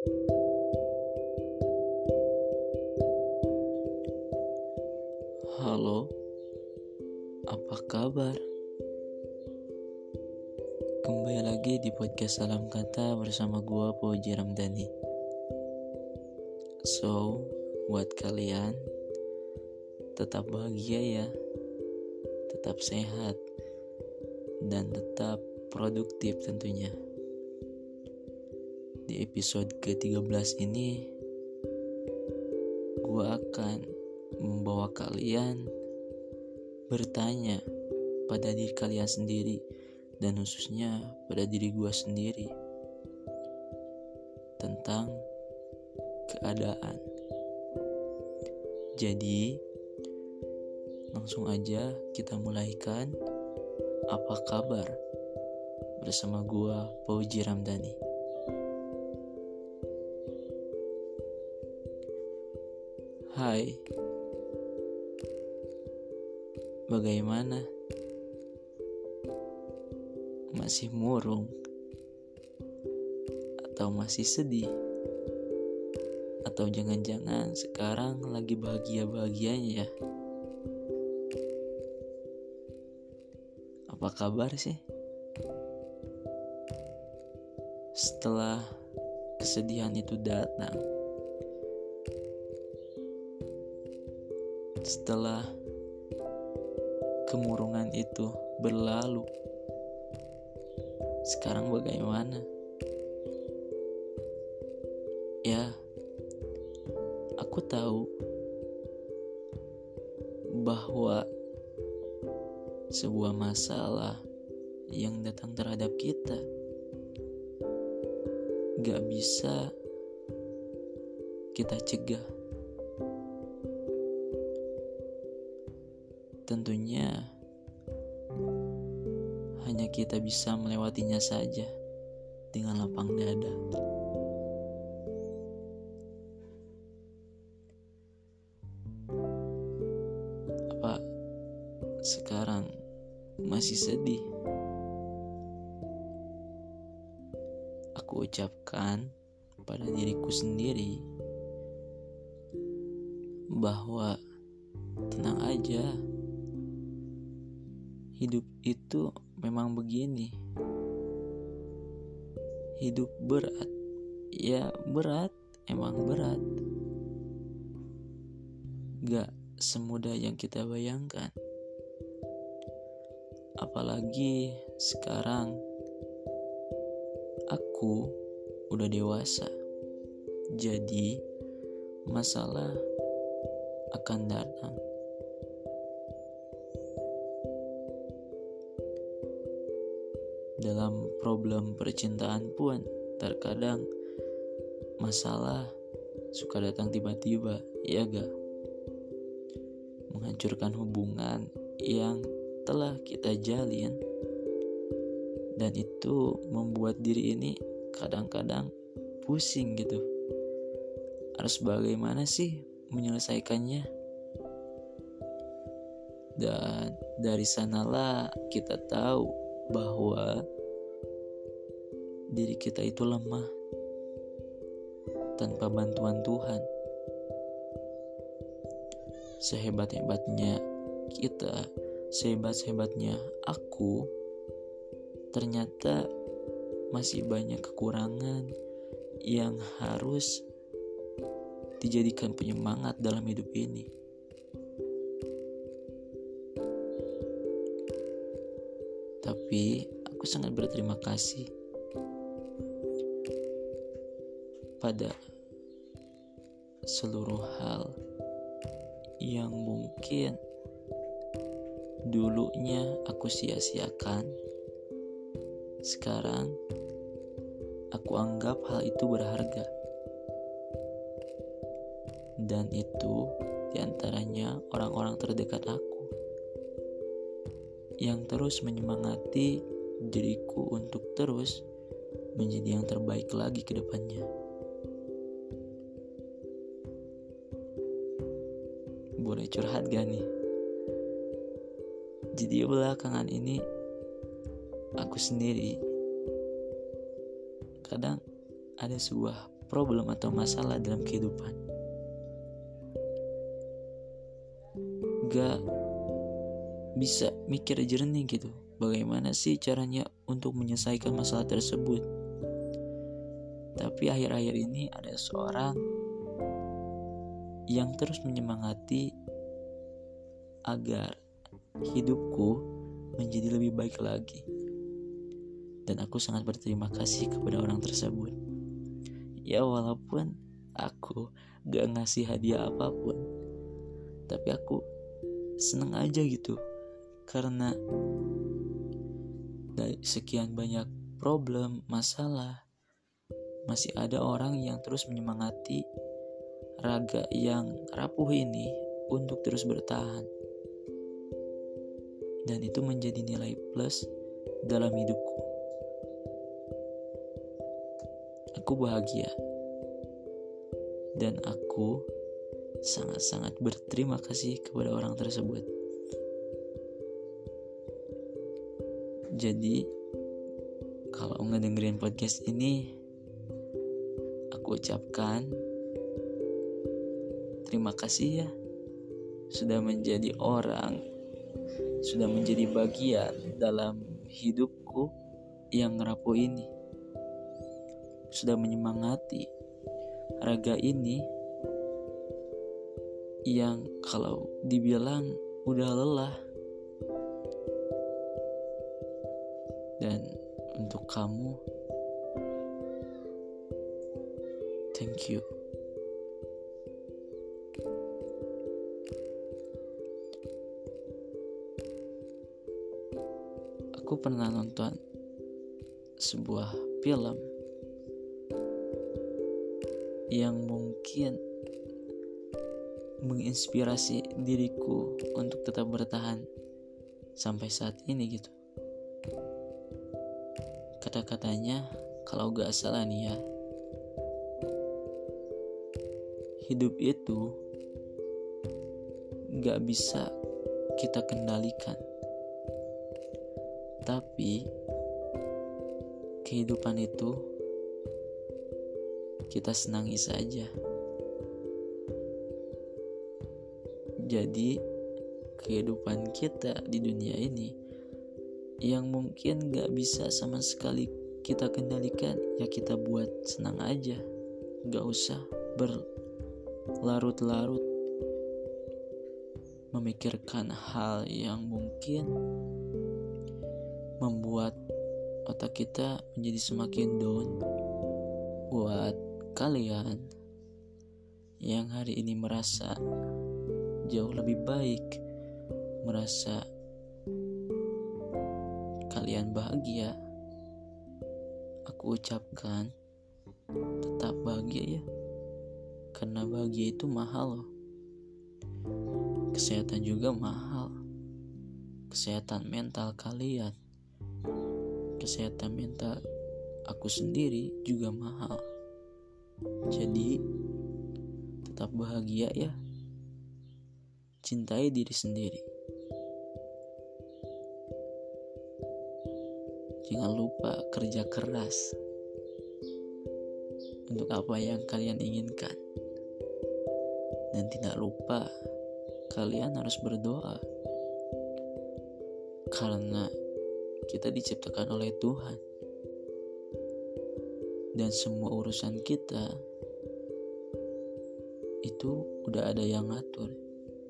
Halo, apa kabar? Kembali lagi di podcast Salam Kata bersama gua Poji Ramdhani. So, buat kalian tetap bahagia ya, tetap sehat, dan tetap produktif tentunya. Di episode ke-13 ini, gua akan membawa kalian bertanya pada diri kalian sendiri dan khususnya pada diri gue sendiri tentang keadaan. Jadi, langsung aja kita mulaikan. Apa kabar? Bersama gua Pauji Ramdhani. Hai. Bagaimana? Masih murung? Atau masih sedih? Atau jangan-jangan sekarang lagi bahagia-bahagianya ya? Apa kabar sih? Setelah kesedihan itu datang, setelah kemurungan itu berlalu. Sekarang bagaimana? Ya, aku tahu bahwa sebuah masalah yang datang terhadap kita gak bisa kita cegah. Tentunya hanya kita bisa melewatinya saja dengan lapang dada. Apa sekarang masih sedih? Aku ucapkan pada diriku sendiri bahwa tenang aja hidup itu memang begini. Hidup berat, ya berat, emang berat. Gak semudah yang kita bayangkan. Apalagi sekarang aku udah dewasa. Jadi masalah akan datang. Dalam problem percintaan pun terkadang masalah suka datang tiba-tiba, ya ga? Menghancurkan hubungan yang telah kita jalin dan itu membuat diri ini kadang-kadang pusing gitu. Harus bagaimana sih menyelesaikannya? Dan dari sanalah kita tahu bahwa diri kita itu lemah tanpa bantuan Tuhan. Sehebat-hebatnya kita, sehebat-hebatnya aku, ternyata masih banyak kekurangan yang harus dijadikan penyemangat dalam hidup ini. Tapi aku sangat berterima kasih pada seluruh hal yang mungkin dulunya aku sia-siakan. Sekarang aku anggap hal itu berharga. Dan itu di antaranya orang-orang terdekat aku yang terus menyemangati diriku untuk terus menjadi yang terbaik lagi ke depannya. Boleh curhat gak nih? Jadi belakangan ini aku sendiri kadang ada sebuah problem atau masalah dalam kehidupan. Gak bisa mikir jernih gitu. Bagaimana sih caranya untuk menyelesaikan masalah tersebut? Tapi akhir-akhir ini ada seorang yang terus menyemangati agar hidupku menjadi lebih baik lagi. Dan aku sangat berterima kasih kepada orang tersebut. Ya walaupun aku gak ngasih hadiah apa pun, tapi aku seneng aja gitu. Karena dari sekian banyak problem, masalah, masih ada orang yang terus menyemangati raga yang rapuh ini untuk terus bertahan. Dan itu menjadi nilai plus dalam hidupku. Aku bahagia. Dan aku sangat-sangat berterima kasih kepada orang tersebut. Jadi, kalau ngedengerin podcast ini, aku ucapkan Terima kasih ya sudah menjadi orang, sudah menjadi bagian dalam hidupku yang rapuh ini. Sudah menyemangati raga ini yang kalau dibilang udah lelah dan untuk kamu thank you aku pernah nonton sebuah film yang mungkin menginspirasi diriku untuk tetap bertahan sampai saat ini gitu. Kata-katanya kalau gak salah nih ya, hidup itu gak bisa kita kendalikan tapi kehidupan itu kita senangi saja. Jadi kehidupan kita di dunia ini yang mungkin gak bisa sama sekali kita kendalikan ya kita buat senang aja. Gak usah berlarut-larut memikirkan hal yang mungkin membuat otak kita menjadi semakin down buat kalian yang hari ini merasa jauh lebih baik merasa kalian bahagia aku ucapkan tetap bahagia ya karena bahagia itu mahal loh kesehatan juga mahal kesehatan mental kalian kesehatan mental aku sendiri juga mahal. Jadi, tetap bahagia ya. Cintai diri sendiri. Jangan lupa kerja keras untuk apa yang kalian inginkan. Dan tidak lupa kalian harus berdoa. Karena kita diciptakan oleh Tuhan. Dan semua urusan kita itu udah ada yang ngatur,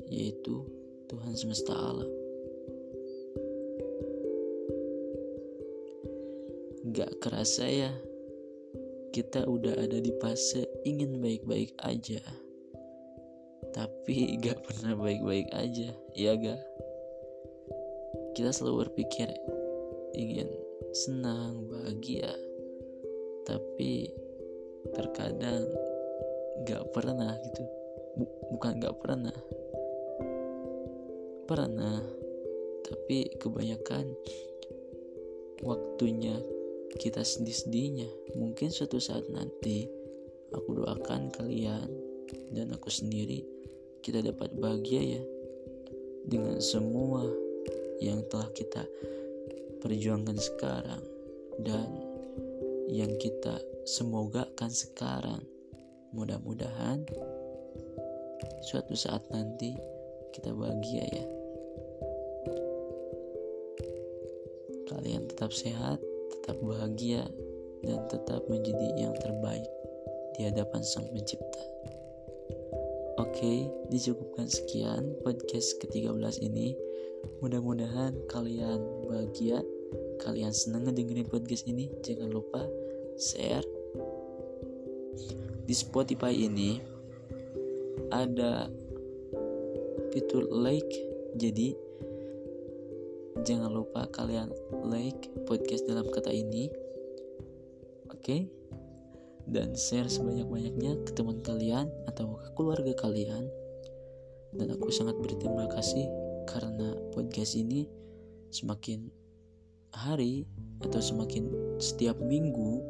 yaitu Tuhan semesta alam. Gak kerasa ya, kita udah ada di fase ingin baik-baik aja. Tapi gak pernah baik-baik aja, ya gak? Kita selalu berpikir, ingin senang, bahagia, tapi terkadang gak pernah gitu. Bukan gak pernah, pernah, tapi kebanyakan waktunya kita sedih-sedihnya. Mungkin suatu saat nanti aku doakan kalian dan aku sendiri kita dapat bahagia ya dengan semua yang telah kita perjuangkan sekarang dan yang kita semoga kan sekarang. Mudah-mudahan suatu saat nanti kita bahagia ya. Kalian tetap sehat tetap bahagia dan tetap menjadi yang terbaik di hadapan Sang Pencipta. Oke, dicukupkan sekian podcast ke-13 ini. Mudah-mudahan kalian bahagia, kalian senang ngedengerin podcast ini. Jangan lupa share. Di Spotify ini ada fitur like, jadi jangan lupa kalian like podcast dalam kata ini. Oke? Dan share sebanyak-banyaknya ke teman kalian atau ke keluarga kalian. Dan aku sangat berterima kasih karena podcast ini semakin hari atau semakin setiap minggu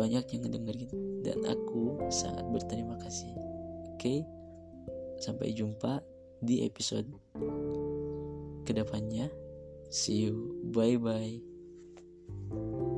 banyak yang ngedengerin dan aku sangat berterima kasih. Oke. Sampai jumpa di episode ke depannya. See you. Bye bye.